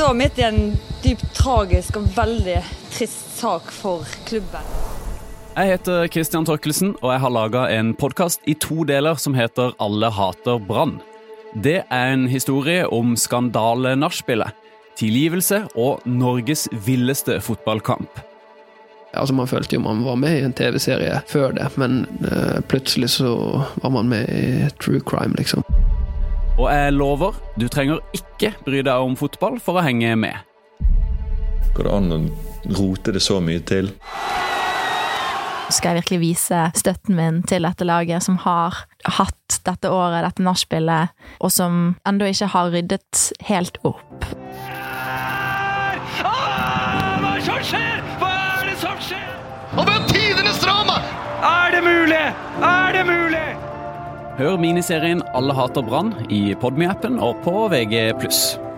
står midt i en dypt tragisk og veldig trist sak for klubben. Jeg heter Christian Torkelsen, og jeg har laga en podkast i to deler som heter Alle hater Brann. Det er en historie om skandale-nachspielet, tilgivelse og Norges villeste fotballkamp. Altså Man følte jo man var med i en TV-serie før det, men uh, plutselig så var man med i true crime, liksom. Og jeg lover, du trenger ikke bry deg om fotball for å henge med. Går det an å rote det så mye til? Skal jeg virkelig vise støtten min til dette laget, som har hatt dette året, dette nachspielet, og som ennå ikke har ryddet helt opp? Ah, hva er det som skjer? Hva er det som skjer? Og vi har tidenes drama! Er det mulig? Er det mulig? Hør miniserien Alle hater Brann i Podmy-appen og på VG+.